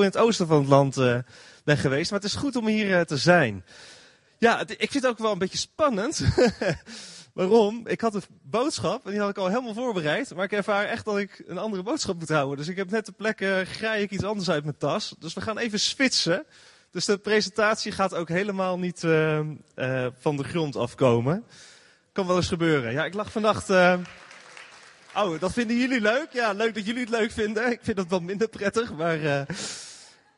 in het oosten van het land uh, ben geweest. Maar het is goed om hier uh, te zijn. Ja, ik vind het ook wel een beetje spannend. Waarom? Ik had een boodschap en die had ik al helemaal voorbereid. Maar ik ervaar echt dat ik een andere boodschap moet houden. Dus ik heb net de plek, uh, graai ik iets anders uit mijn tas. Dus we gaan even switchen. Dus de presentatie gaat ook helemaal niet van de grond afkomen. Kan wel eens gebeuren. Ja, ik lag vannacht. Oh, dat vinden jullie leuk? Ja, leuk dat jullie het leuk vinden. Ik vind dat wel minder prettig, maar.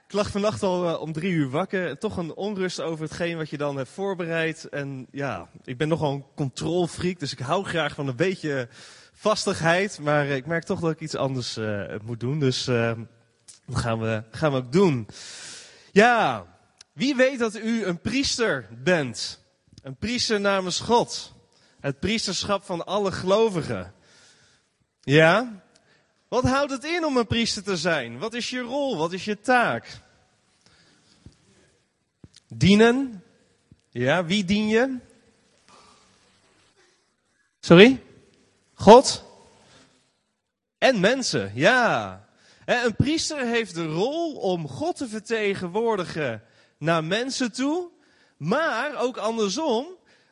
Ik lag vannacht al om drie uur wakker. Toch een onrust over hetgeen wat je dan hebt voorbereid. En ja, ik ben nogal een controlfreak, dus ik hou graag van een beetje vastigheid. Maar ik merk toch dat ik iets anders moet doen. Dus dat gaan we, gaan we ook doen. Ja, wie weet dat u een priester bent? Een priester namens God. Het priesterschap van alle gelovigen. Ja? Wat houdt het in om een priester te zijn? Wat is je rol? Wat is je taak? Dienen? Ja, wie dien je? Sorry? God? En mensen, ja. Een priester heeft de rol om God te vertegenwoordigen naar mensen toe, maar ook andersom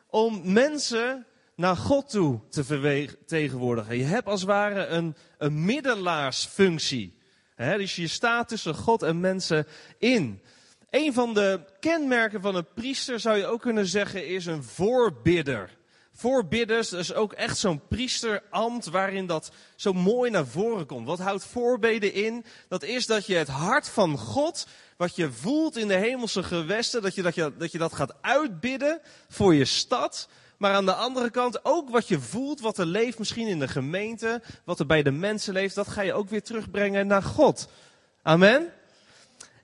om mensen naar God toe te vertegenwoordigen. Je hebt als het ware een, een middelaarsfunctie. dus je staat tussen God en mensen in. Een van de kenmerken van een priester zou je ook kunnen zeggen is een voorbidder voorbidders, is ook echt zo'n priesterambt waarin dat zo mooi naar voren komt. Wat houdt voorbeden in? Dat is dat je het hart van God, wat je voelt in de hemelse gewesten, dat je dat, je, dat, je dat gaat uitbidden voor je stad. Maar aan de andere kant ook wat je voelt, wat er leeft misschien in de gemeente, wat er bij de mensen leeft, dat ga je ook weer terugbrengen naar God. Amen?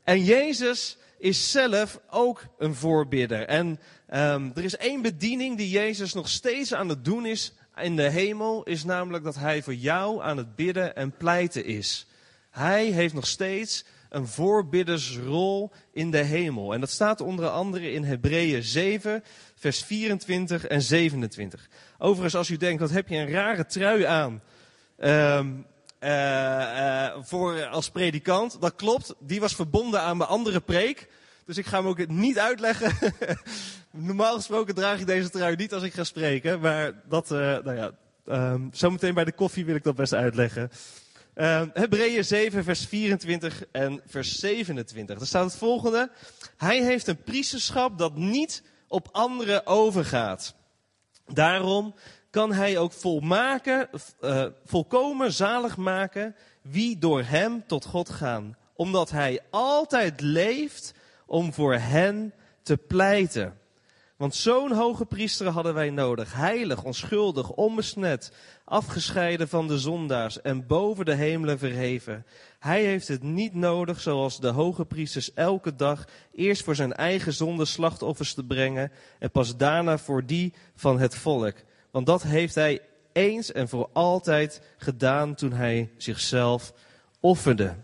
En Jezus is zelf ook een voorbidder. En um, er is één bediening die Jezus nog steeds aan het doen is in de hemel, is namelijk dat hij voor jou aan het bidden en pleiten is. Hij heeft nog steeds een voorbiddersrol in de hemel. En dat staat onder andere in Hebreeën 7, vers 24 en 27. Overigens, als u denkt, wat heb je een rare trui aan um, voor, als predikant. Dat klopt, die was verbonden aan mijn andere preek. Dus ik ga hem ook niet uitleggen. Normaal gesproken draag ik deze trui niet als ik ga spreken. Maar dat, uh, nou ja, um, zometeen bij de koffie wil ik dat best uitleggen. Uh, Hebreeën 7, vers 24 en vers 27. Daar staat het volgende. Hij heeft een priesterschap dat niet op anderen overgaat. Daarom kan hij ook volmaken, uh, volkomen zalig maken wie door hem tot God gaan. Omdat hij altijd leeft om voor hen te pleiten. Want zo'n hoge priester hadden wij nodig. Heilig, onschuldig, onbesmet, afgescheiden van de zondaars en boven de hemelen verheven. Hij heeft het niet nodig, zoals de hoge priesters elke dag, eerst voor zijn eigen zonde slachtoffers te brengen en pas daarna voor die van het volk. Want dat heeft hij eens en voor altijd gedaan toen hij zichzelf offerde.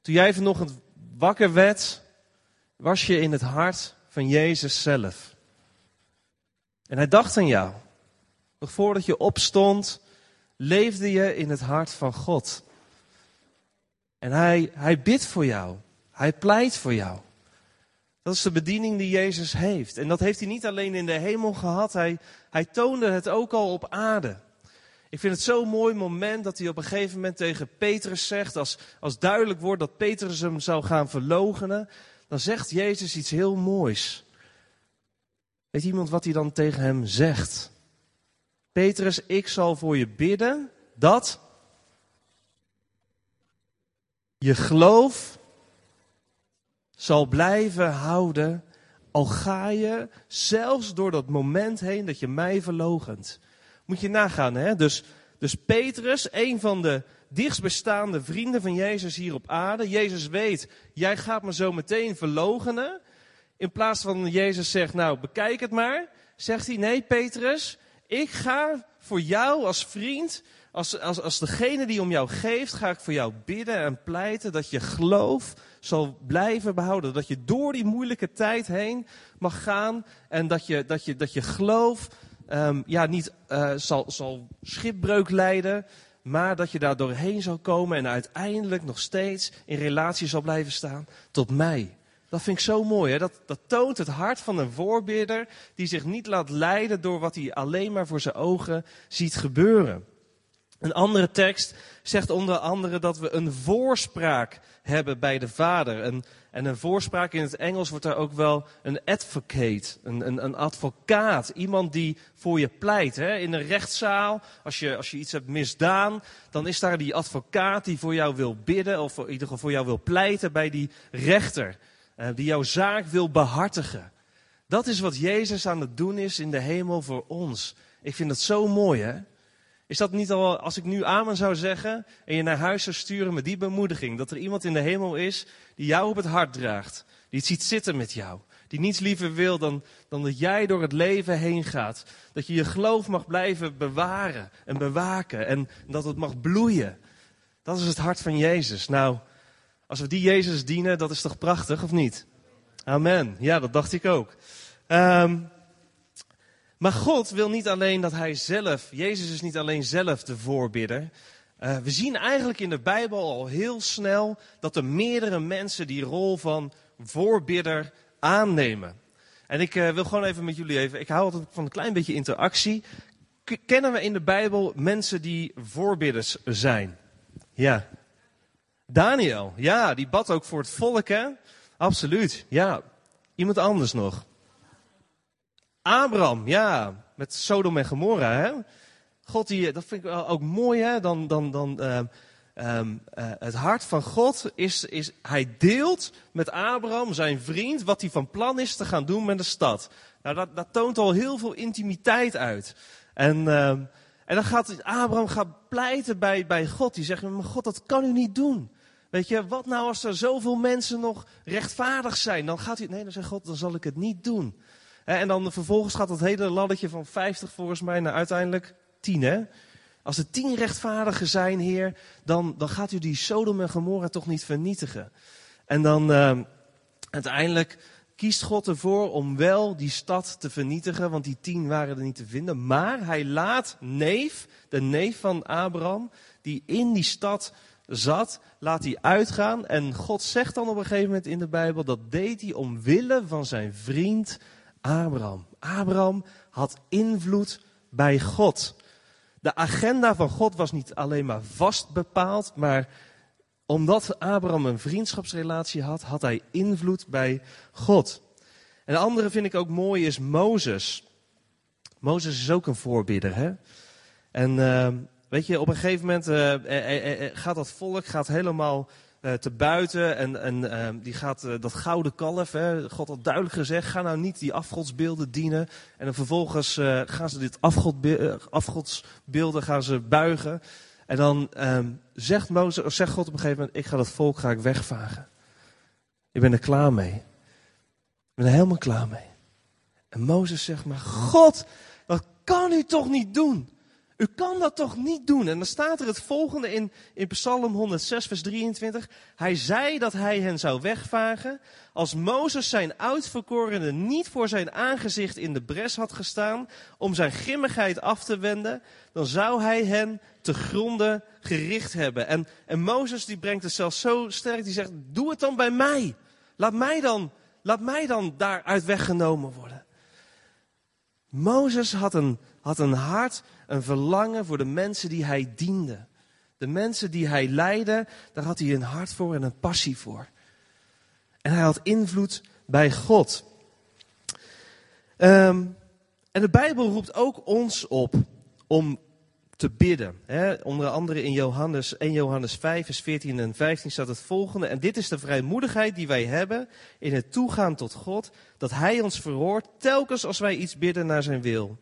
Toen jij vanochtend wakker werd, was je in het hart van Jezus zelf. En hij dacht aan jou. Nog voordat je opstond, leefde je in het hart van God. En hij, hij bidt voor jou. Hij pleit voor jou. Dat is de bediening die Jezus heeft. En dat heeft hij niet alleen in de hemel gehad, hij, hij toonde het ook al op aarde. Ik vind het zo'n mooi moment dat hij op een gegeven moment tegen Petrus zegt, als, als duidelijk wordt dat Petrus hem zou gaan verlogenen, dan zegt Jezus iets heel moois. Weet iemand wat hij dan tegen hem zegt? Petrus, ik zal voor je bidden dat je geloof zal blijven houden, al ga je zelfs door dat moment heen dat je mij verlogent. Moet je nagaan, hè? Dus, dus Petrus, een van de dichtstbestaande vrienden van Jezus hier op aarde. Jezus weet, jij gaat me zo meteen verlogenen. In plaats van Jezus zegt, nou bekijk het maar, zegt hij, nee Petrus, ik ga voor jou als vriend, als, als, als degene die om jou geeft, ga ik voor jou bidden en pleiten dat je geloof zal blijven behouden. Dat je door die moeilijke tijd heen mag gaan en dat je, dat je, dat je geloof um, ja, niet uh, zal, zal schipbreuk leiden, maar dat je daar doorheen zal komen en uiteindelijk nog steeds in relatie zal blijven staan tot mij. Dat vind ik zo mooi. Hè? Dat, dat toont het hart van een voorbidder die zich niet laat leiden door wat hij alleen maar voor zijn ogen ziet gebeuren. Een andere tekst zegt onder andere dat we een voorspraak hebben bij de Vader. En, en een voorspraak in het Engels wordt daar ook wel een advocate, een, een, een advocaat. Iemand die voor je pleit. Hè? In een rechtszaal, als je, als je iets hebt misdaan, dan is daar die advocaat die voor jou wil bidden, of in ieder geval voor jou wil pleiten bij die rechter. Uh, die jouw zaak wil behartigen. Dat is wat Jezus aan het doen is in de hemel voor ons. Ik vind dat zo mooi, hè? Is dat niet al, als ik nu amen zou zeggen en je naar huis zou sturen met die bemoediging, dat er iemand in de hemel is die jou op het hart draagt, die het ziet zitten met jou, die niets liever wil dan, dan dat jij door het leven heen gaat, dat je je geloof mag blijven bewaren en bewaken en dat het mag bloeien. Dat is het hart van Jezus. Nou, als we die Jezus dienen, dat is toch prachtig, of niet? Amen. Ja, dat dacht ik ook. Um, maar God wil niet alleen dat hij zelf, Jezus is niet alleen zelf de voorbidder. Uh, we zien eigenlijk in de Bijbel al heel snel dat er meerdere mensen die rol van voorbidder aannemen. En ik uh, wil gewoon even met jullie even, ik hou altijd van een klein beetje interactie. Kennen we in de Bijbel mensen die voorbidders zijn? Ja. Daniel, ja, die bad ook voor het volk, hè? Absoluut, ja. Iemand anders nog? Abraham, ja, met Sodom en Gomorra. Hè? God, die, dat vind ik ook mooi, hè? Dan, dan, dan, uh, um, uh, het hart van God is, is, hij deelt met Abraham, zijn vriend, wat hij van plan is te gaan doen met de stad. Nou, dat, dat toont al heel veel intimiteit uit. En, uh, en dan gaat Abraham gaat pleiten bij, bij God. Die zegt, maar God, dat kan u niet doen. Weet je, wat nou als er zoveel mensen nog rechtvaardig zijn? Dan gaat hij, nee, dan zegt God, dan zal ik het niet doen. En dan vervolgens gaat dat hele laddertje van 50 volgens mij naar uiteindelijk 10. Hè? Als er 10 rechtvaardigen zijn, Heer, dan, dan gaat u die Sodom en Gomorra toch niet vernietigen. En dan uh, uiteindelijk kiest God ervoor om wel die stad te vernietigen, want die 10 waren er niet te vinden. Maar hij laat neef, de neef van Abraham, die in die stad zat, laat hij uitgaan. En God zegt dan op een gegeven moment in de Bijbel, dat deed hij omwille van zijn vriend Abraham. Abraham had invloed bij God. De agenda van God was niet alleen maar vast bepaald, maar omdat Abraham een vriendschapsrelatie had, had hij invloed bij God. En de andere vind ik ook mooi is Mozes. Mozes is ook een voorbidder, hè? En uh, weet je, op een gegeven moment uh, gaat dat volk gaat helemaal te buiten. En, en uh, die gaat uh, dat gouden kalf, hè, God had duidelijk gezegd, ga nou niet die afgodsbeelden dienen. En vervolgens gaan ze dit afgodsbeelden gaan ze buigen. En dan ehm, zegt, Mozes, of zegt God op een gegeven moment, ik ga dat volk ga ik wegvagen. Ik ben er klaar mee. Ik ben er helemaal klaar mee. En Mozes zegt maar, God, dat kan u toch niet doen? U kan dat toch niet doen? En dan staat er het volgende in, in Psalm 106, vers 23. Hij zei dat hij hen zou wegvagen. Als Mozes zijn uitverkorene niet voor zijn aangezicht in de bres had gestaan om zijn grimmigheid af te wenden, dan zou hij hen te gronden gericht hebben. En, en Mozes die brengt het zelfs zo sterk, die zegt, doe het dan bij mij. Laat mij dan, laat mij dan daaruit weggenomen worden. Mozes had een, had een hart een verlangen voor de mensen die hij diende. De mensen die hij leidde, daar had hij een hart voor en een passie voor. En hij had invloed bij God. Um, en de Bijbel roept ook ons op om te bidden. Onder andere in Johannes 1 Johannes 5, vers 14 en 15 staat het volgende. En dit is de vrijmoedigheid die wij hebben in het toegaan tot God, dat Hij ons verhoort telkens als wij iets bidden naar Zijn wil.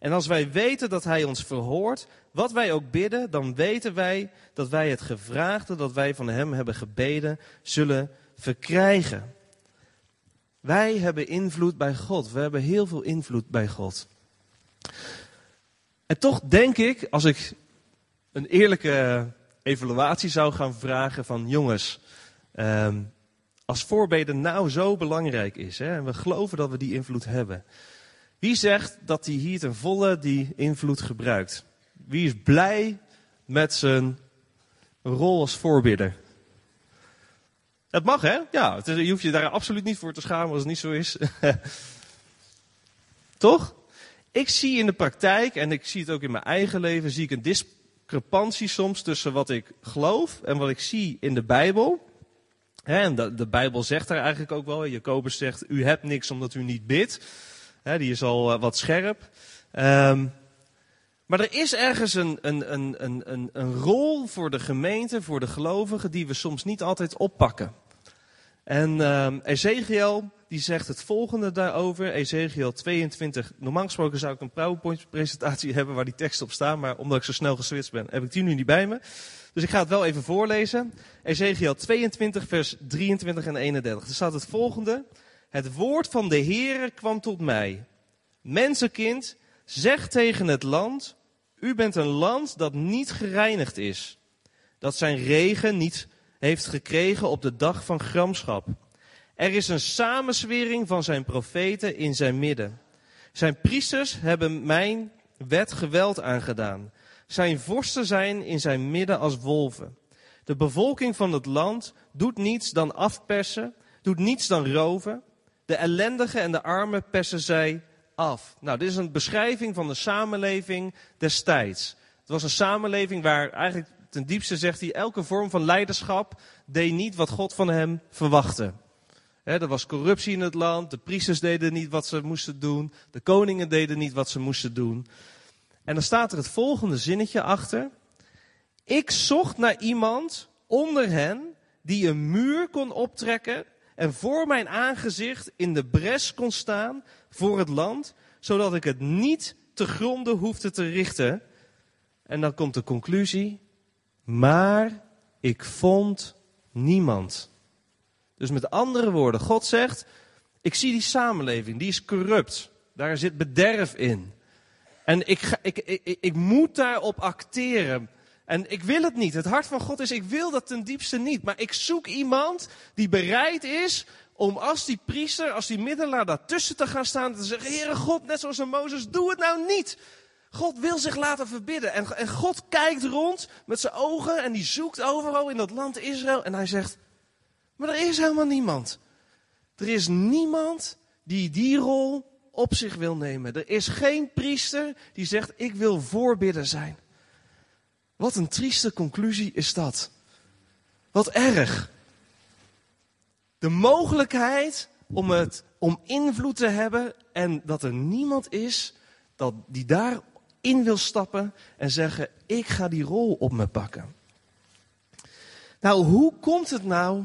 En als wij weten dat Hij ons verhoort, wat wij ook bidden, dan weten wij dat wij het gevraagde dat wij van Hem hebben gebeden, zullen verkrijgen. Wij hebben invloed bij God. We hebben heel veel invloed bij God. En toch denk ik, als ik een eerlijke evaluatie zou gaan vragen van jongens, um, als voorbeden nou zo belangrijk is, hè, en we geloven dat we die invloed hebben, wie zegt dat hij hier ten volle die invloed gebruikt? Wie is blij met zijn rol als voorbidder? Het mag, hè? Ja, je hoeft je daar absoluut niet voor te schamen als het niet zo is. Toch? Ik zie in de praktijk, en ik zie het ook in mijn eigen leven, zie ik een discrepantie soms tussen wat ik geloof en wat ik zie in de Bijbel. en de, de, Bijbel zegt daar eigenlijk ook wel, Jacobus zegt, u hebt niks omdat u niet bidt. Die is al uh, wat scherp. Um, maar er is ergens een, een, een, een, een rol voor de gemeente, voor de gelovigen, die we soms niet altijd oppakken. En uh, Ezekiel, die zegt het volgende daarover. Ezekiel 22. Normaal gesproken zou ik een PowerPoint-presentatie hebben waar die teksten op staan. Maar omdat ik zo snel geswitcht ben, heb ik die nu niet bij me. Dus ik ga het wel even voorlezen. Ezekiel 22, vers 23 en 31. Er staat het volgende. Het woord van de Heere kwam tot mij. Mensenkind, zeg tegen het land, u bent een land dat niet gereinigd is. Dat zijn regen niet heeft gekregen op de dag van gramschap. Er is een samenswering van zijn profeten in zijn midden. Zijn priesters hebben mijn wet geweld aangedaan. Zijn vorsten zijn in zijn midden als wolven. De bevolking van het land doet niets dan afpersen, doet niets dan roven. De ellendigen en de armen persen zij af. Nou, dit is een beschrijving van de samenleving destijds. Het was een samenleving waar eigenlijk ten diepste zegt hij, elke vorm van leiderschap deed niet wat God van hem verwachtte. er was corruptie in het land, de priesters deden niet wat ze moesten doen, de koningen deden niet wat ze moesten doen. En dan staat er het volgende zinnetje achter. Ik zocht naar iemand onder hen die een muur kon optrekken en voor mijn aangezicht in de bres kon staan voor het land, zodat ik het niet te gronden hoefde te richten. En dan komt de conclusie, maar ik vond niemand. Dus met andere woorden, God zegt, ik zie die samenleving, die is corrupt. Daar zit bederf in. En ik, ga, ik, ik, ik moet daarop acteren. En ik wil het niet. Het hart van God is, ik wil dat ten diepste niet. Maar ik zoek iemand die bereid is om als die priester, als die middelaar daartussen te gaan staan. Te zeggen, Heere God, net zoals een Mozes, doe het nou niet. God wil zich laten verbidden. En, en God kijkt rond met zijn ogen en die zoekt overal in dat land Israël. En hij zegt, maar er is helemaal niemand. Er is niemand die die rol op zich wil nemen. Er is geen priester die zegt, ik wil voorbidder zijn. Wat een trieste conclusie is dat. Wat erg. De mogelijkheid om, het, om invloed te hebben en dat er niemand is dat, die daar in wil stappen en zeggen: Ik ga die rol op me pakken. Nou, hoe komt het nou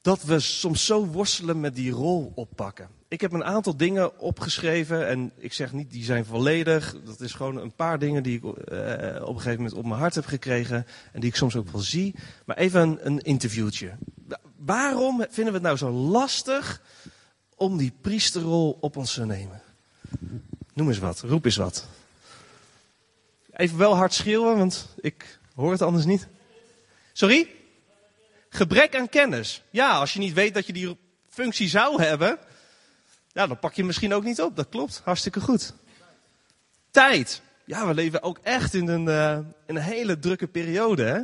dat we soms zo worstelen met die rol oppakken? Ik heb een aantal dingen opgeschreven en ik zeg niet die zijn volledig. Dat is gewoon een paar dingen die ik uh, op een gegeven moment op mijn hart heb gekregen en die ik soms ook wel zie. Maar even een, een interviewtje. Waarom vinden we het nou zo lastig om die priesterrol op ons te nemen? Noem eens wat, roep eens wat. Even wel hard schreeuwen, want ik hoor het anders niet. Sorry? Gebrek aan kennis. Ja, als je niet weet dat je die functie zou hebben, ja, dan pak je misschien ook niet op. Dat klopt, hartstikke goed. Tijd. Ja, we leven ook echt in een, uh, in een hele drukke periode. Hè?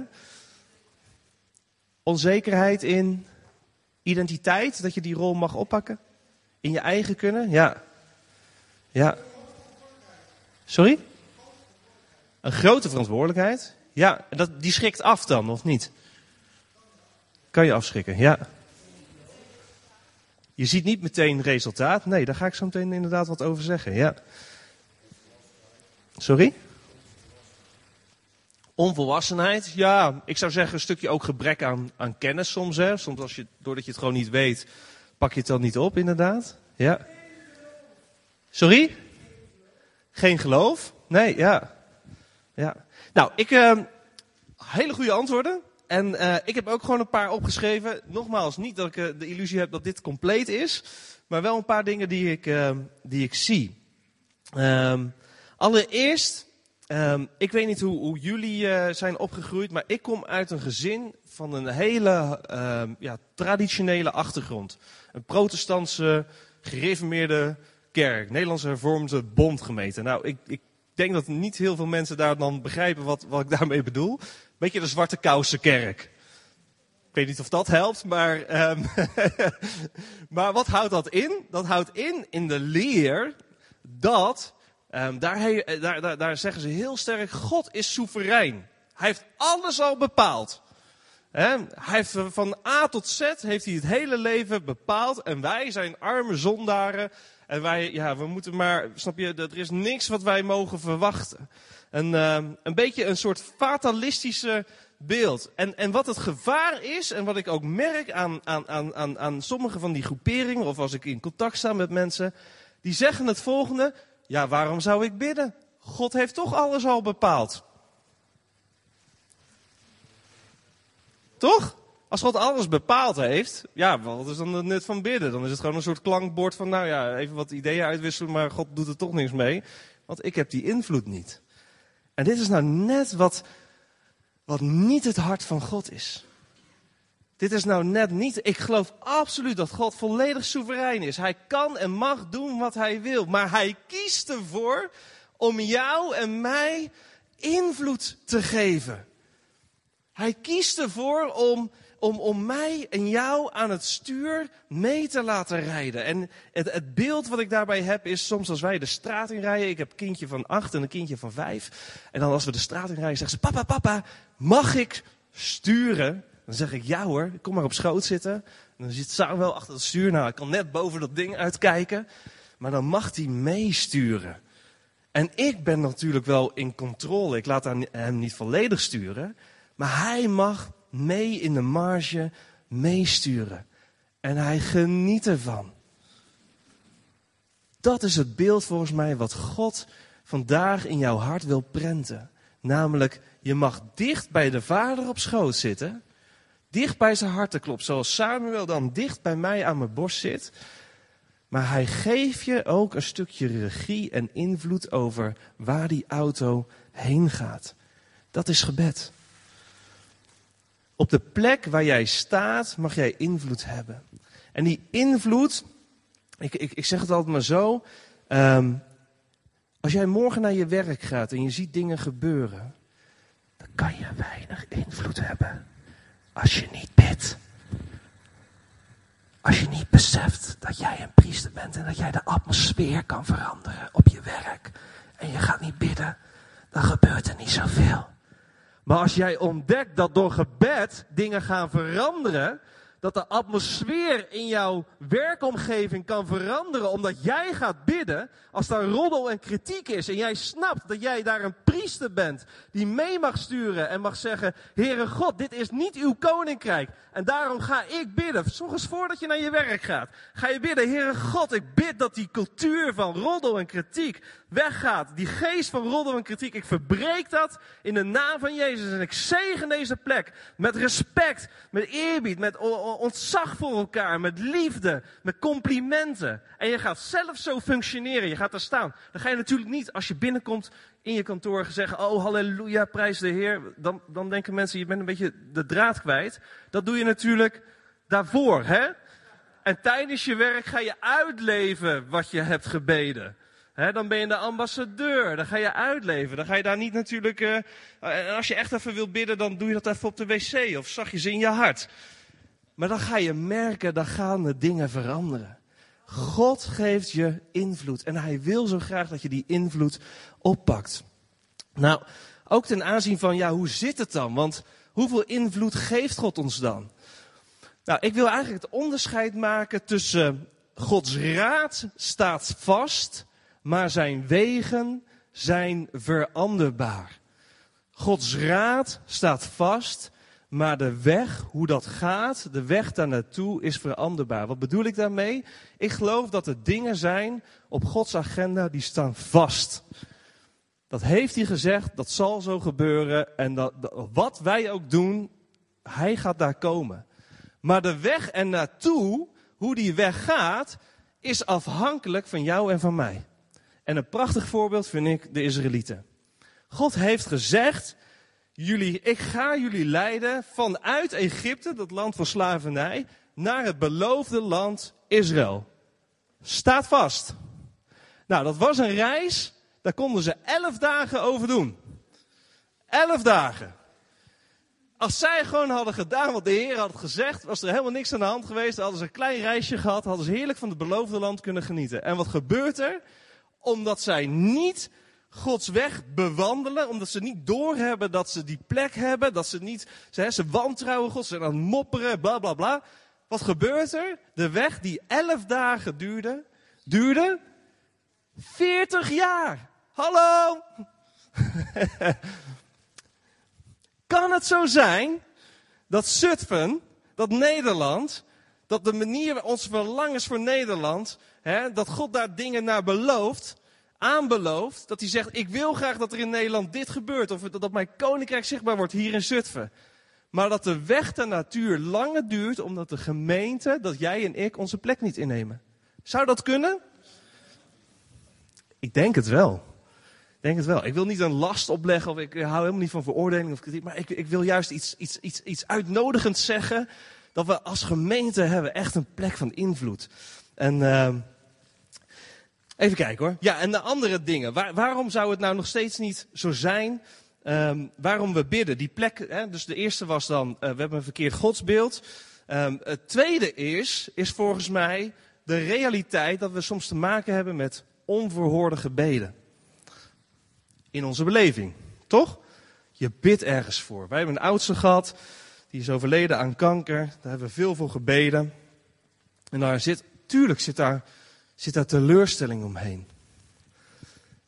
Onzekerheid in identiteit, dat je die rol mag oppakken. In je eigen kunnen, ja. Ja. Sorry? Een grote verantwoordelijkheid? Ja, dat, die schrikt af dan, of niet? Kan je afschrikken, ja. Je ziet niet meteen resultaat. Nee, daar ga ik zo meteen inderdaad wat over zeggen, ja. Sorry? Onvolwassenheid, ja, ik zou zeggen een stukje ook gebrek aan, aan kennis soms. Hè. Soms als je, doordat je het gewoon niet weet, pak je het dan niet op, inderdaad. Ja. Sorry? Geen geloof? Nee, ja. ja. Nou, ik, uh, hele goede antwoorden. En uh, ik heb ook gewoon een paar opgeschreven. Nogmaals, niet dat ik uh, de illusie heb dat dit compleet is. Maar wel een paar dingen die ik, uh, die ik zie. Um, allereerst, um, ik weet niet hoe, hoe jullie zijn opgegroeid. Maar ik kom uit een gezin van een hele ja, traditionele achtergrond. Een protestantse, gereformeerde kerk, Nederlandse hervormde bondgemeente. Nou, ik denk dat niet heel veel mensen daar dan begrijpen wat, wat ik daarmee bedoel. Beetje de zwarte kousenkerk. Ik weet niet of dat helpt, maar, um, maar wat houdt dat in? Dat houdt in in de leer dat, um, daar, daar, daar, daar zeggen ze heel sterk, God is soeverein. Hij heeft alles al bepaald. Hij heeft van A tot Z heeft hij het hele leven bepaald en wij zijn arme zondaren en wij, ja, we moeten maar, snap je, er is niks wat wij mogen verwachten. En, uh, een beetje een soort fatalistische beeld. En, en wat het gevaar is, en wat ik ook merk aan, aan, aan, aan sommige van die groeperingen, of als ik in contact sta met mensen, die zeggen het volgende, ja, waarom zou ik bidden? God heeft toch alles al bepaald. Toch? Als God alles bepaald heeft, ja, wat is dan het nut van bidden? Dan is het gewoon een soort klankbord van, nou ja, even wat ideeën uitwisselen, maar God doet er toch niks mee. Want ik heb die invloed niet. En dit is nou net wat, wat niet het hart van God is. Dit is nou net niet, ik geloof absoluut dat God volledig soeverein is. Hij kan en mag doen wat hij wil, maar hij kiest ervoor om jou en mij invloed te geven. Hij kiest ervoor om, om, om mij en jou aan het stuur mee te laten rijden. En het, het beeld wat ik daarbij heb is soms als wij de straat in rijden. Ik heb een kindje van acht en een kindje van vijf. En dan als we de straat in rijden zeggen ze, papa, papa, mag ik sturen? Dan zeg ik, ja hoor, kom maar op schoot zitten. En dan zit Samuel achter het stuur. Nou, ik kan net boven dat ding uitkijken. Maar dan mag hij meesturen. En ik ben natuurlijk wel in controle. Ik laat hem niet volledig sturen. Maar hij mag mee in de marge meesturen. En hij geniet ervan. Dat is het beeld volgens mij wat God vandaag in jouw hart wil prenten. Namelijk, je mag dicht bij de vader op schoot zitten. Dicht bij zijn hartenklop. Zoals Samuel dan dicht bij mij aan mijn borst zit. Maar hij geeft je ook een stukje regie en invloed over waar die auto heen gaat. Dat is gebed. Op de plek waar jij staat mag jij invloed hebben. En die invloed, ik, ik, ik zeg het altijd maar zo. Um, als jij morgen naar je werk gaat en je ziet dingen gebeuren, dan kan je weinig invloed hebben. Als je niet bidt. Als je niet beseft dat jij een priester bent en dat jij de atmosfeer kan veranderen op je werk. En je gaat niet bidden, dan gebeurt er niet zoveel. Maar als jij ontdekt dat door gebed dingen gaan veranderen, dat de atmosfeer in jouw werkomgeving kan veranderen omdat jij gaat bidden, als daar roddel en kritiek is en jij snapt dat jij daar een priester bent die mee mag sturen en mag zeggen, Heere God, dit is niet uw koninkrijk en daarom ga ik bidden. Zorg eens voordat je naar je werk gaat. Ga je bidden, Heere God, ik bid dat die cultuur van roddel en kritiek weggaat. Die geest van roddel en kritiek, ik verbreek dat in de naam van Jezus en ik zegen deze plek met respect, met eerbied, met ontzag voor elkaar, met liefde, met complimenten. En je gaat zelf zo functioneren, je gaat daar staan. Dan ga je natuurlijk niet, als je binnenkomt in je kantoor, zeggen, oh halleluja, prijs de Heer. Dan, dan denken mensen, je bent een beetje de draad kwijt. Dat doe je natuurlijk daarvoor, hè? En tijdens je werk ga je uitleven wat je hebt gebeden. Dan ben je de ambassadeur. Dan ga je uitleven. Dan ga je daar niet natuurlijk. En als je echt even wil bidden, dan doe je dat even op de wc. Of ze in je hart. Maar dan ga je merken, dan gaan de dingen veranderen. God geeft je invloed. En hij wil zo graag dat je die invloed oppakt. Nou, ook ten aanzien van, ja, hoe zit het dan? Want hoeveel invloed geeft God ons dan? Nou, ik wil eigenlijk het onderscheid maken tussen Gods raad staat vast, maar zijn wegen zijn veranderbaar. Gods raad staat vast, maar de weg, hoe dat gaat, de weg daar naartoe is veranderbaar. Wat bedoel ik daarmee? Ik geloof dat er dingen zijn op Gods agenda die staan vast. Dat heeft hij gezegd, dat zal zo gebeuren. En dat, wat wij ook doen, hij gaat daar komen. Maar de weg er naartoe, hoe die weg gaat, is afhankelijk van jou en van mij. En een prachtig voorbeeld vind ik de Israëlieten. God heeft gezegd, jullie, ik ga jullie leiden vanuit Egypte, dat land van slavernij, naar het beloofde land Israël. Staat vast. Nou, dat was een reis Daar konden ze elf dagen over doen. Elf dagen. Als zij gewoon hadden gedaan wat de Heer had gezegd, was er helemaal niks aan de hand geweest. Dan hadden ze een klein reisje gehad, hadden ze heerlijk van het beloofde land kunnen genieten. En wat gebeurt er? Omdat zij niet Gods weg bewandelen, omdat ze niet doorhebben dat ze die plek hebben, dat ze niet, ze, ze wantrouwen God, ze zijn aan het mopperen, bla bla bla. Wat gebeurt er? De weg die elf dagen duurde, duurde 40 jaar. Hallo! kan het zo zijn dat Zutphen, dat Nederland, dat de manier, onze verlangens voor Nederland, dat God daar dingen naar belooft, aanbelooft, dat hij zegt, ik wil graag dat er in Nederland dit gebeurt, of dat mijn koninkrijk zichtbaar wordt hier in Zutphen. Maar dat de weg de natuur langer duurt, omdat de gemeente, dat jij en ik onze plek niet innemen. Zou dat kunnen? Ik denk het wel. Ik denk het wel. Ik wil niet een last opleggen, of ik hou helemaal niet van veroordeling of kritiek, maar ik, ik wil juist iets, iets, iets, iets uitnodigends zeggen, dat we als gemeente hebben echt een plek van invloed. En... Uh, Even kijken hoor. Ja, en de andere dingen. Waar, waarom zou het nou nog steeds niet zo zijn? Um, waarom we bidden? Die plek, hè, dus de eerste was dan, uh, we hebben een verkeerd godsbeeld. Um, het tweede is, is volgens mij de realiteit dat we soms te maken hebben met onverhoorde gebeden. In onze beleving, toch? Je bidt ergens voor. Wij hebben een oudste gehad, die is overleden aan kanker. Daar hebben we veel voor gebeden. En daar zit, tuurlijk zit daar zit daar teleurstelling omheen.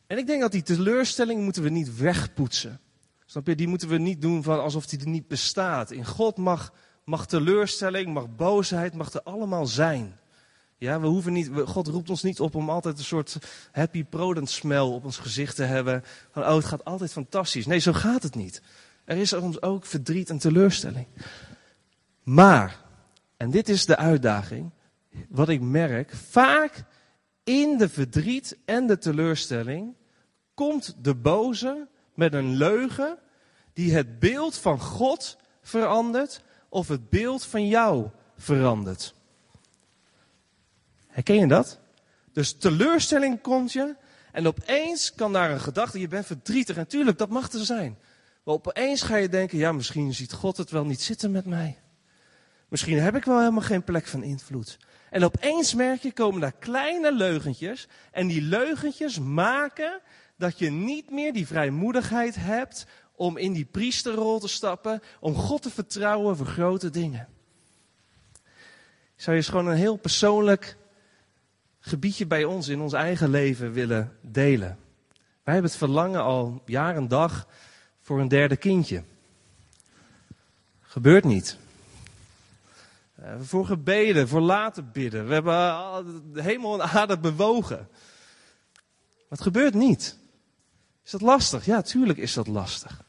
En ik denk dat die teleurstelling moeten we niet wegpoetsen. Snap je? Die moeten we niet doen van alsof die er niet bestaat. In God mag, mag teleurstelling, mag boosheid, mag er allemaal zijn. Ja, we hoeven niet, God roept ons niet op om altijd een soort happy prodent smell op ons gezicht te hebben. Van, oh, het gaat altijd fantastisch. Nee, zo gaat het niet. Er is soms ook verdriet en teleurstelling. Maar, en dit is de uitdaging, wat ik merk, vaak in de verdriet en de teleurstelling komt de boze met een leugen die het beeld van God verandert of het beeld van jou verandert. Herken je dat? Dus teleurstelling komt je en opeens kan daar een gedachte, je bent verdrietig. En tuurlijk, dat mag er zijn. Maar opeens ga je denken, ja, misschien ziet God het wel niet zitten met mij. Misschien heb ik wel helemaal geen plek van invloed. En opeens merk je, komen daar kleine leugentjes. En die leugentjes maken dat je niet meer die vrijmoedigheid hebt om in die priesterrol te stappen, om God te vertrouwen voor grote dingen. Ik zou je eens gewoon een heel persoonlijk gebiedje bij ons in ons eigen leven willen delen. Wij hebben het verlangen al jaar en dag voor een derde kindje. Gebeurt niet. Hebben voor gebeden, voor laten bidden. We hebben de hemel en aarde bewogen. Maar het gebeurt niet. Is dat lastig? Ja, tuurlijk is dat lastig.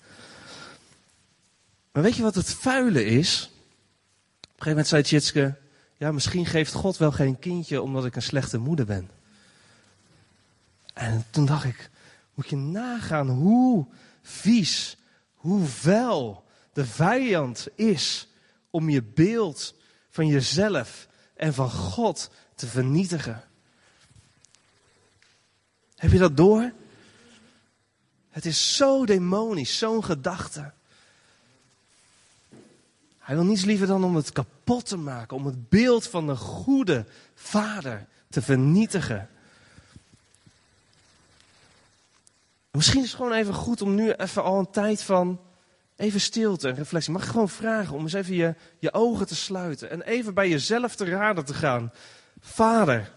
Maar weet je wat het vuile is? Op een gegeven moment zei Tjitske, ja, misschien geeft God wel geen kindje omdat ik een slechte moeder ben. En toen dacht ik, moet je nagaan hoe vies, hoe vuil de vijand is om je beeld van jezelf en van God te vernietigen. Heb je dat door? Het is zo demonisch, zo'n gedachte. Hij wil niets liever dan om het kapot te maken, om het beeld van de goede vader te vernietigen. Misschien is het gewoon even goed om nu even al een tijd van Even stilte en reflectie. Mag ik gewoon vragen om eens even je, je ogen te sluiten en even bij jezelf te raden te gaan. Vader,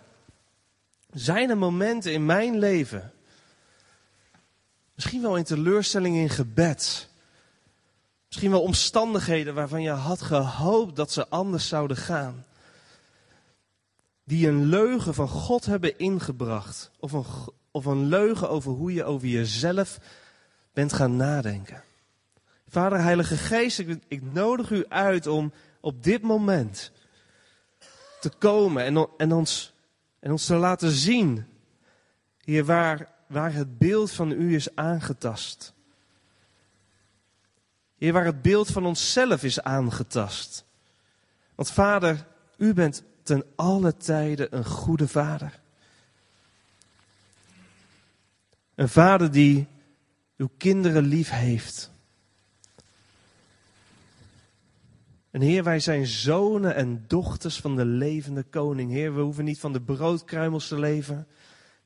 zijn er momenten in mijn leven, misschien wel in teleurstelling in gebed, misschien wel omstandigheden waarvan je had gehoopt dat ze anders zouden gaan, die een leugen van God hebben ingebracht, of een, of een leugen over hoe je over jezelf bent gaan nadenken. Vader, Heilige Geest, ik, ik nodig u uit om op dit moment te komen en, ons, en ons te laten zien, hier waar, waar het beeld van u is aangetast. Hier waar het beeld van onszelf is aangetast. Want Vader, u bent ten alle tijden een goede Vader. Een vader die uw kinderen lief heeft. En Heer, wij zijn zonen en dochters van de levende koning. Heer, we hoeven niet van de broodkruimels te leven.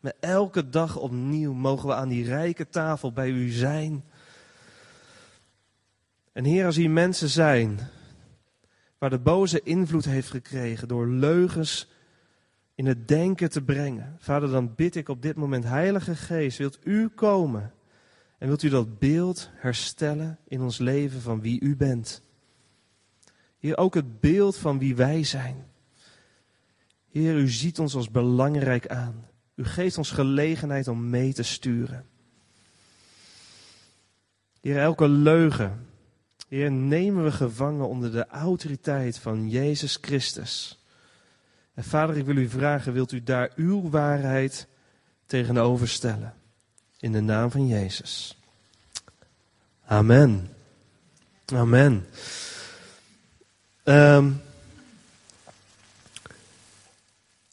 Maar elke dag opnieuw mogen we aan die rijke tafel bij u zijn. En Heer, als hier mensen zijn waar de boze invloed heeft gekregen door leugens in het denken te brengen. Vader, dan bid ik op dit moment, Heilige Geest, wilt u komen en wilt u dat beeld herstellen in ons leven van wie u bent. Heer, ook het beeld van wie wij zijn. Heer, u ziet ons als belangrijk aan. U geeft ons gelegenheid om mee te sturen. Heer, elke leugen, Heer, nemen we gevangen onder de autoriteit van Jezus Christus. En Vader, ik wil u vragen, wilt u daar uw waarheid tegenover stellen? In de naam van Jezus. Amen. Amen. Um,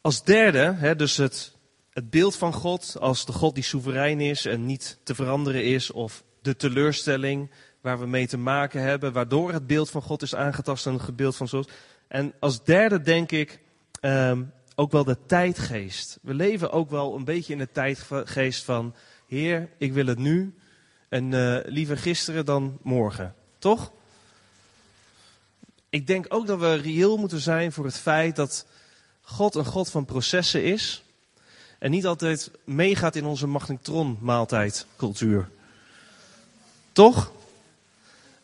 als derde, hè, dus het, het beeld van God als de God die soeverein is en niet te veranderen is, of de teleurstelling waar we mee te maken hebben, waardoor het beeld van God is aangetast en het beeld van zoals. En als derde denk ik um, ook wel de tijdgeest. We leven ook wel een beetje in de tijdgeest van, Heer, ik wil het nu en uh, liever gisteren dan morgen. Toch? Ik denk ook dat we reëel moeten zijn voor het feit dat God een God van processen is. En niet altijd meegaat in onze magnetron maaltijdcultuur. Toch?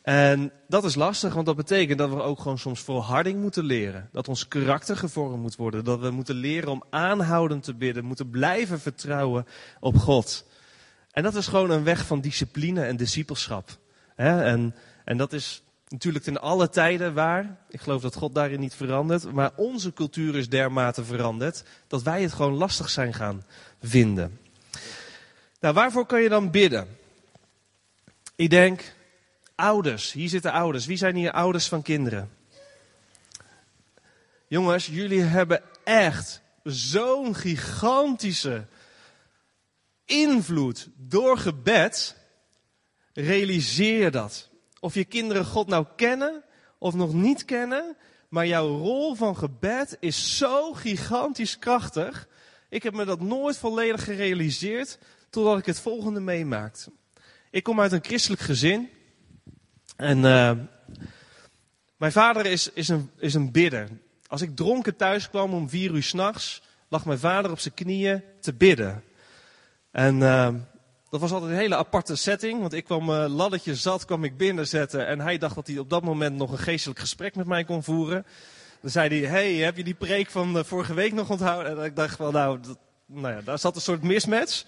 En dat is lastig, want dat betekent dat we ook gewoon soms volharding moeten leren. Dat ons karakter gevormd moet worden. Dat we moeten leren om aanhoudend te bidden. Moeten blijven vertrouwen op God. En dat is gewoon een weg van discipline en discipelschap. En, en dat is natuurlijk in alle tijden waar. Ik geloof dat God daarin niet verandert. Maar onze cultuur is dermate veranderd dat wij het gewoon lastig zijn gaan vinden. Nou, waarvoor kan je dan bidden? Ik denk, ouders. Hier zitten ouders. Wie zijn hier ouders van kinderen? Jongens, jullie hebben echt zo'n gigantische invloed door gebed. Realiseer dat. Of je kinderen God nou kennen of nog niet kennen, maar jouw rol van gebed is zo gigantisch krachtig. Ik heb me dat nooit volledig gerealiseerd totdat ik het volgende meemaakte. Ik kom uit een christelijk gezin. En uh, mijn vader is, is, een, is een bidder. Als ik dronken thuis kwam om vier uur s'nachts, lag mijn vader op zijn knieën te bidden. En uh, dat was altijd een hele aparte setting, want ik kwam uh, laddertje zat, kwam ik binnenzetten en hij dacht dat hij op dat moment nog een geestelijk gesprek met mij kon voeren. Dan zei hij, hey, heb je die preek van vorige week nog onthouden? En ik dacht wel, nou, nou ja, daar zat een soort mismatch.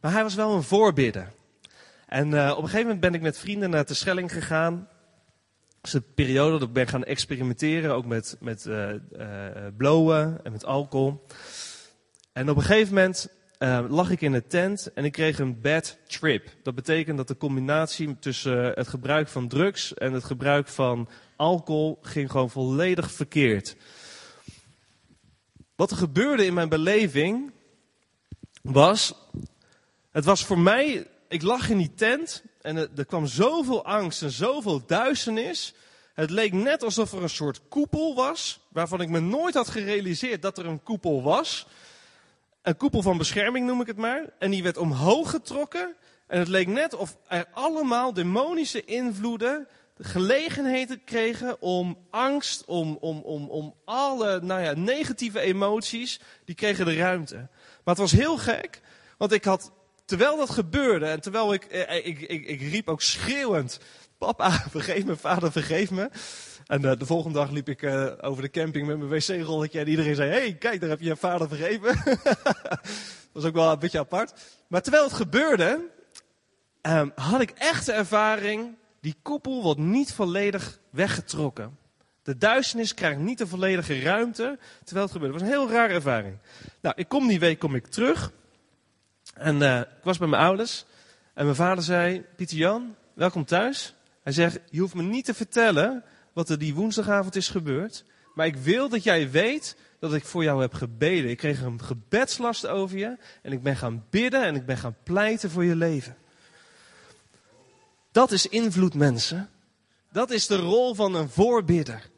Maar hij was wel een voorbidder. En uh, op een gegeven moment ben ik met vrienden naar de Schelling gegaan. Dat is een periode dat ik ben gaan experimenteren, ook met, met blowen en met alcohol. En op een gegeven moment lag ik in een tent en ik kreeg een bad trip. Dat betekent dat de combinatie tussen het gebruik van drugs en het gebruik van alcohol ging gewoon volledig verkeerd. Wat er gebeurde in mijn beleving was, het was voor mij ik lag in die tent en er, kwam zoveel angst en zoveel duisternis. Het leek net alsof er een soort koepel was, waarvan ik me nooit had gerealiseerd dat er een koepel was. Een koepel van bescherming noem ik het maar. En die werd omhoog getrokken. En het leek net of er allemaal demonische invloeden de gelegenheid kregen om angst, om, om, om, om alle nou ja, negatieve emoties, die kregen de ruimte. Maar het was heel gek, want ik had terwijl dat gebeurde en terwijl ik, eh, eh, ik, ik, ik riep ook schreeuwend, papa vergeef me, vader vergeef me. En uh, de volgende dag liep ik uh, over de camping met mijn wc-rolletje en iedereen zei, hey, kijk, daar heb je je vader vergeven. dat was ook wel een beetje apart. Maar terwijl het gebeurde, um, had ik echt de ervaring, die koepel wordt niet volledig weggetrokken. De duisternis krijgt niet de volledige ruimte, terwijl het gebeurde. Het was een heel rare ervaring. Nou, ik kom die week kom ik terug. En uh, ik was bij mijn ouders. En mijn vader zei, Pieter Jan, welkom thuis. Hij zegt, je hoeft me niet te vertellen wat er die woensdagavond is gebeurd. Maar ik wil dat jij weet dat ik voor jou heb gebeden. Ik kreeg een gebedslast over je en ik ben gaan bidden en ik ben gaan pleiten voor je leven. Dat is invloed, mensen. Dat is de rol van een voorbidder.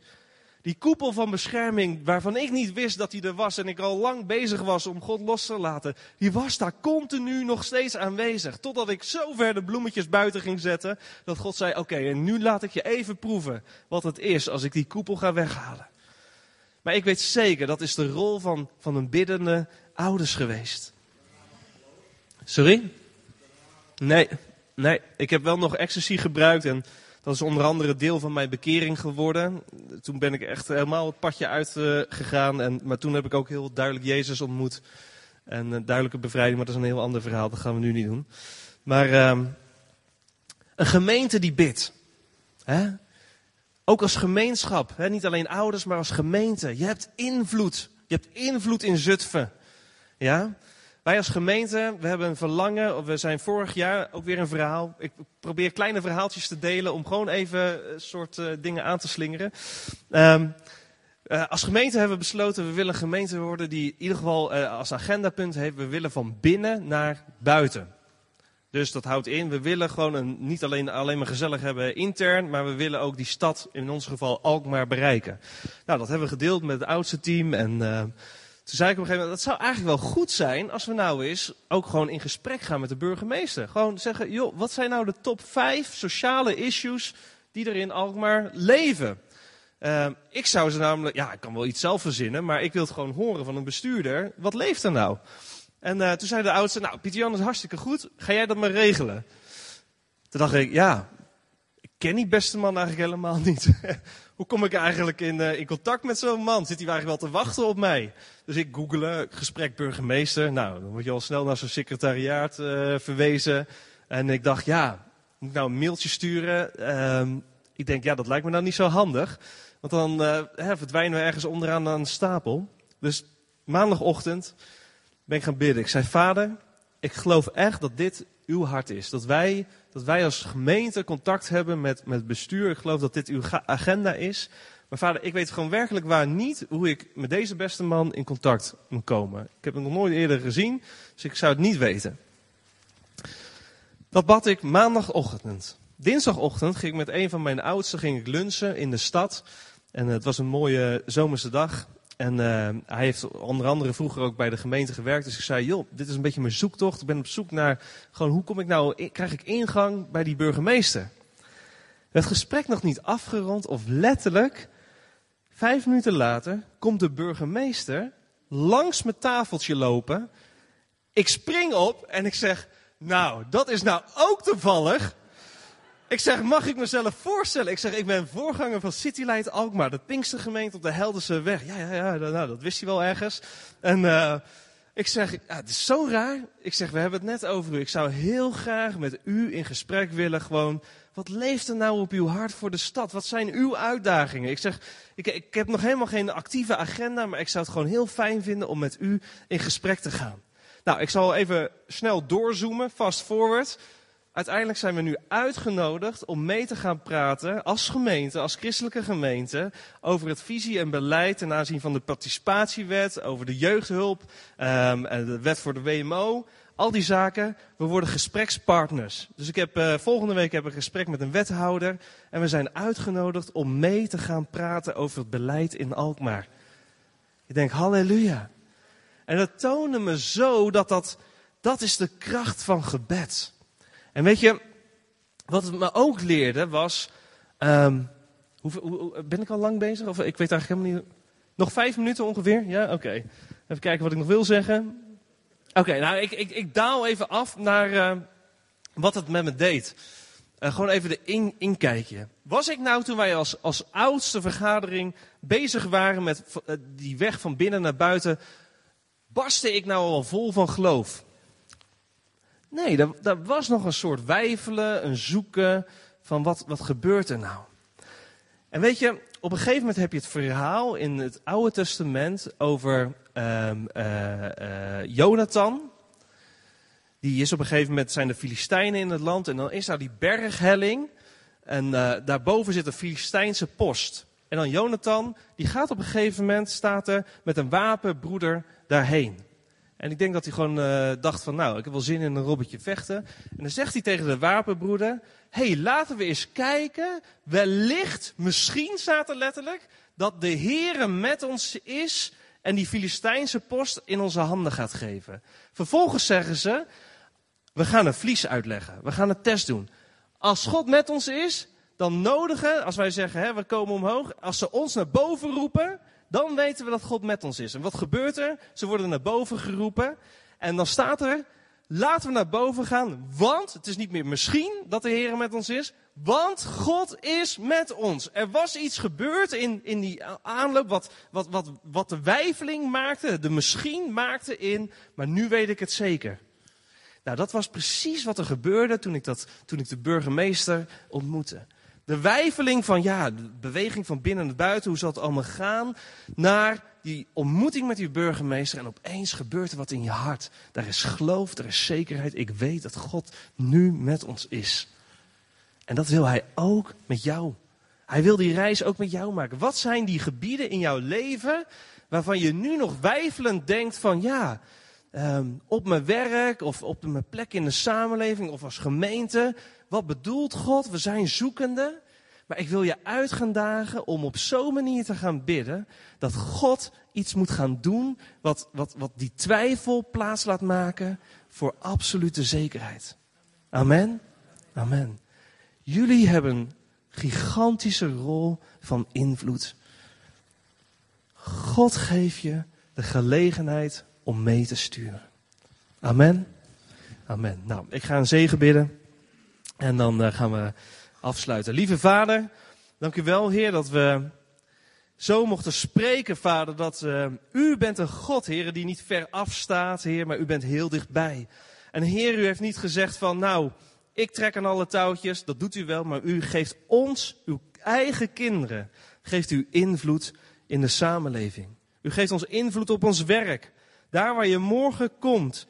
Die koepel van bescherming, waarvan ik niet wist dat die er was en ik al lang bezig was om God los te laten, die was daar continu nog steeds aanwezig. Totdat ik zo ver de bloemetjes buiten ging zetten, dat God zei, oké, en nu laat ik je even proeven wat het is als ik die koepel ga weghalen. Maar ik weet zeker, dat is de rol van, van een biddende ouders geweest. Sorry? Nee, nee, ik heb wel nog ecstasy gebruikt en dat is onder andere deel van mijn bekering geworden. Toen ben ik echt helemaal het padje uitgegaan. en, maar toen heb ik ook heel duidelijk Jezus ontmoet. En een duidelijke bevrijding, maar dat is een heel ander verhaal. Dat gaan we nu niet doen. Maar uh, een gemeente die bidt. Hè? Ook als gemeenschap. Hè? Niet alleen ouders, maar als gemeente. Je hebt invloed. Je hebt invloed in Zutphen. Ja? Wij als gemeente, we hebben een verlangen. We zijn vorig jaar ook weer een verhaal. Ik probeer kleine verhaaltjes te delen om gewoon even een eh, soort uh, dingen aan te slingeren. Um, uh, als gemeente hebben we besloten, we willen een gemeente worden die in ieder geval als agendapunt heeft, we willen van binnen naar buiten. Dus dat houdt in, we willen gewoon een, niet alleen, alleen maar gezellig hebben intern, maar we willen ook die stad, in ons geval Alkmaar, bereiken. Nou, dat hebben we gedeeld met het oudste team en toen zei ik op een gegeven moment, dat zou eigenlijk wel goed zijn als we nou eens ook gewoon in gesprek gaan met de burgemeester. Gewoon zeggen, joh, wat zijn nou de top 5 sociale issues die er in Alkmaar leven? Uh, ik zou ze namelijk, ja, ik kan wel iets zelf verzinnen, maar ik wil het gewoon horen van een bestuurder. Wat leeft er nou? En uh, toen zei de oudste, nou, Pieter Jan is hartstikke goed, ga jij dat maar regelen? Toen dacht ik, ja, ik ken die beste man eigenlijk helemaal niet. Hoe kom ik eigenlijk in, uh, in contact met zo'n man? Zit hij eigenlijk wel te wachten op mij? Dus ik googelen, gesprek burgemeester. Nou, dan word je al snel naar zo'n secretariaat uh, verwezen. En ik dacht, ja, moet ik nou een mailtje sturen? Uh, ik denk, ja, dat lijkt me nou niet zo handig. Want dan uh, hè, verdwijnen we ergens onderaan aan een stapel. Dus maandagochtend ben ik gaan bidden. Ik zei, vader, ik geloof echt dat dit uw hart is. Dat wij, dat wij als gemeente contact hebben met, met bestuur. Ik geloof dat dit uw agenda is. Maar vader, ik weet gewoon werkelijk waar niet hoe ik met deze beste man in contact moet komen. Ik heb hem nog nooit eerder gezien, dus ik zou het niet weten. Dat bad ik maandagochtend. Dinsdagochtend ging ik met een van mijn oudsten ging ik lunchen in de stad. En het was een mooie zomerse dag. En uh, hij heeft onder andere vroeger ook bij de gemeente gewerkt. Dus ik zei, joh, dit is een beetje mijn zoektocht. Ik ben op zoek naar, gewoon, hoe kom ik nou, krijg ik ingang bij die burgemeester? Het gesprek nog niet afgerond of letterlijk, vijf minuten later, komt de burgemeester langs mijn tafeltje lopen. Ik spring op en ik zeg, nou, dat is nou ook toevallig. Ik zeg, mag ik mezelf voorstellen? Ik zeg, ik ben voorganger van Citylight Alkmaar, de Pinkstergemeente op de Helderse weg. Ja, ja, ja, nou, dat wist hij wel ergens. En uh, ik zeg, ja, het is zo raar. Ik zeg, we hebben het net over u. Ik zou heel graag met u in gesprek willen. Gewoon, wat leeft er nou op uw hart voor de stad? Wat zijn uw uitdagingen? Ik zeg, ik, ik heb nog helemaal geen actieve agenda, maar ik zou het gewoon heel fijn vinden om met u in gesprek te gaan. Nou, ik zal even snel doorzoomen, fast forward. Uiteindelijk zijn we nu uitgenodigd om mee te gaan praten als gemeente, als christelijke gemeente, over het visie en beleid ten aanzien van de participatiewet, over de jeugdhulp um, en de wet voor de WMO. Al die zaken, we worden gesprekspartners. Dus ik heb, uh, volgende week heb ik een gesprek met een wethouder en we zijn uitgenodigd om mee te gaan praten over het beleid in Alkmaar. Ik denk, halleluja. En dat toonde me zo dat dat, dat is de kracht van gebed. En weet je, wat het me ook leerde was. Um, hoe, hoe, ben ik al lang bezig? Of ik weet eigenlijk helemaal niet. Nog vijf minuten ongeveer? Ja, oké. Even kijken wat ik nog wil zeggen. Oké, nou, ik, ik, ik, daal even af naar uh, wat het met me deed. Uh, gewoon even de in, inkijkje. Was ik nou toen wij als, als oudste vergadering bezig waren met uh, die weg van binnen naar buiten, barstte ik nou al vol van geloof? Nee, daar, was nog een soort wijfelen, een zoeken van wat, wat gebeurt er nou. En weet je, op een gegeven moment heb je het verhaal in het Oude Testament over um, uh, uh, Jonathan. Die is op een gegeven moment, zijn de Filistijnen in het land en dan is daar die berghelling. En uh, daarboven zit een Filistijnse post. En dan Jonathan, die gaat op een gegeven moment, staat er met een wapenbroeder daarheen. En ik denk dat hij gewoon uh, dacht van, nou, ik heb wel zin in een robbetje vechten. En dan zegt hij tegen de wapenbroeder, hey, laten we eens kijken, wellicht, misschien staat er letterlijk, dat de Heere met ons is en die Filistijnse post in onze handen gaat geven. Vervolgens zeggen ze, we gaan een vlies uitleggen, we gaan een test doen. Als God met ons is, dan nodigen, als wij zeggen, hè, we komen omhoog, als ze ons naar boven roepen, dan weten we dat God met ons is. En wat gebeurt er? Ze worden naar boven geroepen. En dan staat er, laten we naar boven gaan, want het is niet meer misschien dat de Heer met ons is, want God is met ons. Er was iets gebeurd in, in die aanloop wat, wat, wat, wat de wijfeling maakte, de misschien maakte in, maar nu weet ik het zeker. Nou, dat was precies wat er gebeurde toen ik, dat, toen ik de burgemeester ontmoette. De wijfeling van, ja, de beweging van binnen naar buiten, hoe zal het allemaal gaan, naar die ontmoeting met die burgemeester en opeens gebeurt er wat in je hart. Daar is geloof, er is zekerheid. Ik weet dat God nu met ons is. En dat wil hij ook met jou. Hij wil die reis ook met jou maken. Wat zijn die gebieden in jouw leven waarvan je nu nog wijfelend denkt van ja, um, op mijn werk of op mijn plek in de samenleving of als gemeente. Wat bedoelt God? We zijn zoekende. Maar ik wil je uit gaan dagen om op zo'n manier te gaan bidden dat God iets moet gaan doen wat, wat, wat die twijfel plaats laat maken voor absolute zekerheid. Amen. Amen. Jullie hebben een gigantische rol van invloed. God geeft je de gelegenheid om mee te sturen. Amen. Amen. Nou, ik ga een zegen bidden. En dan uh, gaan we afsluiten. Lieve Vader, dank u wel, Heer, dat we zo mochten spreken, Vader, dat uh, u bent een God, Heer, die niet ver afstaat, Heer, maar u bent heel dichtbij. En Heer, u heeft niet gezegd van, nou, ik trek aan alle touwtjes, dat doet u wel, maar u geeft ons, uw eigen kinderen, geeft u invloed in de samenleving. U geeft ons invloed op ons werk. Daar waar je morgen komt,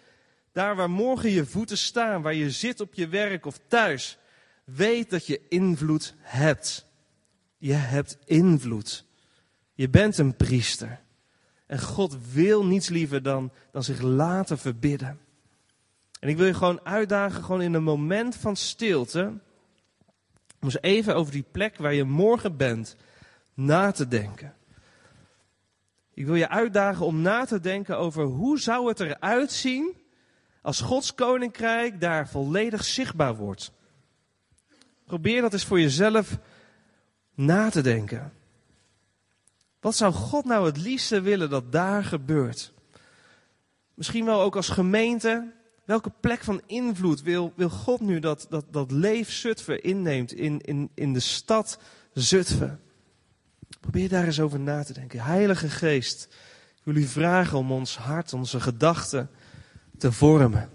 daar waar morgen je voeten staan, waar je zit op je werk of thuis, weet dat je invloed hebt. Je hebt invloed. Je bent een priester. En God wil niets liever dan, dan zich laten verbidden. En ik wil je gewoon uitdagen, gewoon in een moment van stilte, om eens even over die plek waar je morgen bent na te denken. Ik wil je uitdagen om na te denken over hoe zou het eruit zien als Gods koninkrijk daar volledig zichtbaar wordt. Probeer dat eens voor jezelf na te denken. Wat zou God nou het liefste willen dat daar gebeurt? Misschien wel ook als gemeente. Welke plek van invloed wil, wil God nu dat, dat, dat Leef Zutphen inneemt in, in, in de stad Zutphen? Probeer daar eens over na te denken. Heilige Geest, u vragen om ons hart, onze gedachten te vormen.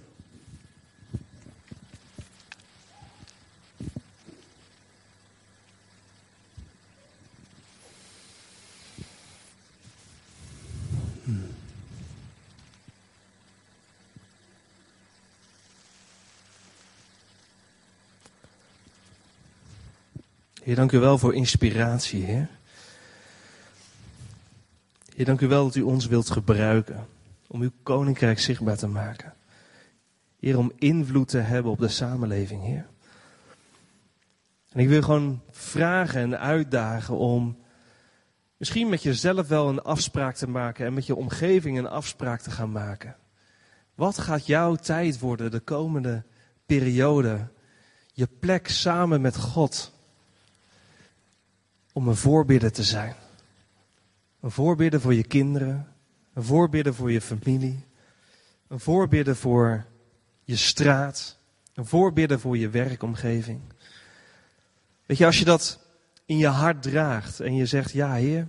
Heer, dank u wel voor inspiratie, Heer. Heer, dank u wel dat u ons wilt gebruiken om uw koninkrijk zichtbaar te maken. Heer, om invloed te hebben op de samenleving, Heer. En ik wil gewoon vragen en uitdagen om misschien met jezelf wel een afspraak te maken en met je omgeving een afspraak te gaan maken. Wat gaat jouw tijd worden de komende periode? Je plek samen met God om een voorbidder te zijn. Een voorbidder voor je kinderen, een voorbidder voor je familie, een voorbidder voor je straat, een voorbidder voor je werkomgeving. Weet je, als je dat in je hart draagt en je zegt, ja Heer,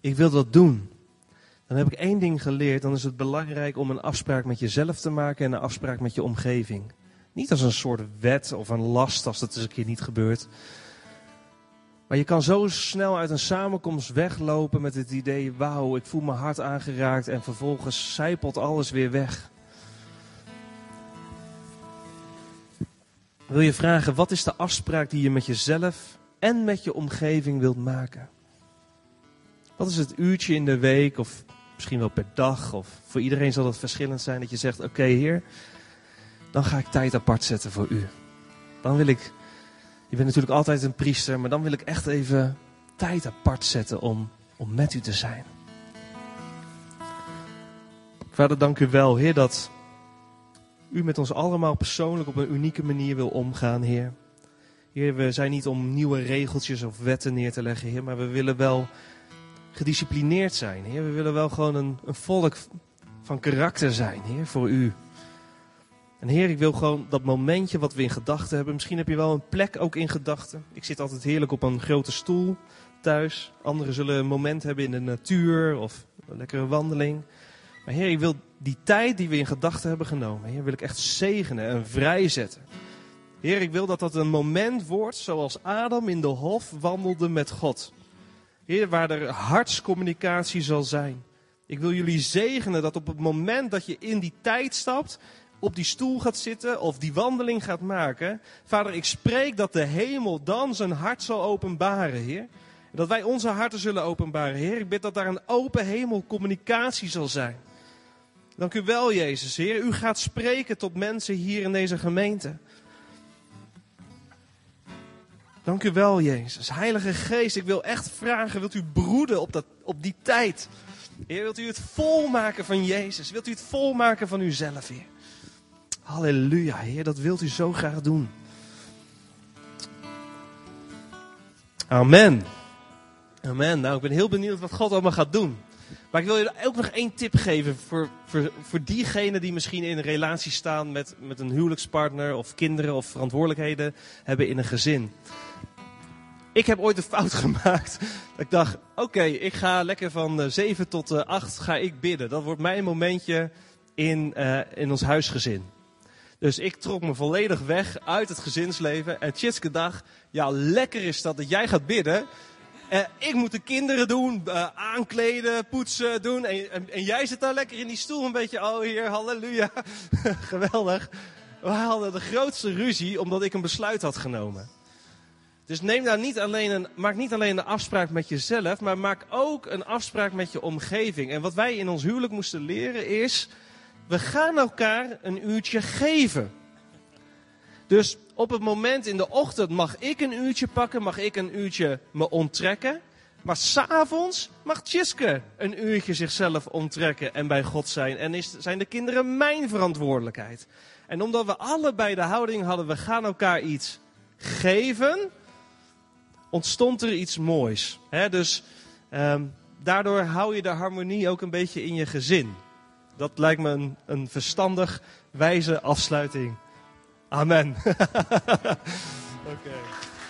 ik wil dat doen. Dan heb ik één ding geleerd, dan is het belangrijk om een afspraak met jezelf te maken en een afspraak met je omgeving. Niet als een soort wet of een last als dat eens een keer niet gebeurt. Maar je kan zo snel uit een samenkomst weglopen met het idee: wauw, ik voel mijn hart aangeraakt en vervolgens zijpelt alles weer weg. Wil je vragen, wat is de afspraak die je met jezelf en met je omgeving wilt maken. Wat is het uurtje in de week of misschien wel per dag of voor iedereen zal dat verschillend zijn dat je zegt: Oké, Heer, dan ga ik tijd apart zetten voor u. Dan wil ik, je bent natuurlijk altijd een priester, maar dan wil ik echt even tijd apart zetten om, om met u te zijn. Vader, dank u wel, Heer, dat u met ons allemaal persoonlijk op een unieke manier wil omgaan, Heer. Heer, we zijn niet om nieuwe regeltjes of wetten neer te leggen, Heer, maar we willen wel gedisciplineerd zijn, Heer. We willen wel gewoon een, een volk van karakter zijn, Heer, voor u. En Heer, ik wil gewoon dat momentje wat we in gedachten hebben. Misschien heb je wel een plek ook in gedachten. Ik zit altijd heerlijk op een grote stoel thuis. Anderen zullen een moment hebben in de natuur of een lekkere wandeling. Maar Heer, ik wil die tijd die we in gedachten hebben genomen, Heer, wil ik echt zegenen en vrijzetten. Heer, ik wil dat dat een moment wordt zoals Adam in de hof wandelde met God. Heer, waar er hartscommunicatie zal zijn. Ik wil jullie zegenen dat op het moment dat je in die tijd stapt, op die stoel gaat zitten of die wandeling gaat maken. Vader, ik spreek dat de hemel dan zijn hart zal openbaren, Heer. Dat wij onze harten zullen openbaren, Heer. Ik bid dat daar een open hemel communicatie zal zijn. Dank u wel, Jezus, Heer. U gaat spreken tot mensen hier in deze gemeente. Dank u wel, Jezus. Heilige Geest, ik wil echt vragen, wilt u broeden op, dat, op die tijd? Heer, wilt u het volmaken van Jezus? Wilt u het volmaken van uzelf, Heer? Halleluja, Heer, dat wilt u zo graag doen. Amen. Amen. Nou, ik ben heel benieuwd wat God allemaal gaat doen. Maar ik wil je ook nog één tip geven voor, voor, voor diegenen die misschien in een relatie staan met, met een huwelijkspartner of kinderen of verantwoordelijkheden hebben in een gezin. Ik heb ooit een fout gemaakt. Ik dacht, oké, ik ga lekker van 7 eh, tot 8 eh, ga ik bidden. Dat wordt mijn momentje in, uh, in ons huisgezin. Dus ik trok me volledig weg uit het gezinsleven. En Tjitske dag, ja lekker is dat dat jij gaat bidden. Uh, ik moet de kinderen doen, uh, aankleden, poetsen, doen. En, en, en, jij zit daar lekker in die stoel een beetje, oh heer, halleluja. Geweldig. We hadden de grootste ruzie omdat ik een besluit had genomen. Dus neem daar niet alleen een, maak niet alleen een afspraak met jezelf, maar maak ook een afspraak met je omgeving. En wat wij in ons huwelijk moesten leren is, we gaan elkaar een uurtje geven. Dus op het moment in de ochtend mag ik een uurtje pakken, mag ik een uurtje me onttrekken. Maar s'avonds mag Tjiske een uurtje zichzelf onttrekken en bij God zijn. En is, zijn de kinderen mijn verantwoordelijkheid. En omdat we allebei de houding hadden, we gaan elkaar iets geven, ontstond er iets moois. dus um, daardoor hou je de harmonie ook een beetje in je gezin. Dat lijkt me een, een verstandig, wijze afsluiting. Amen. Oké.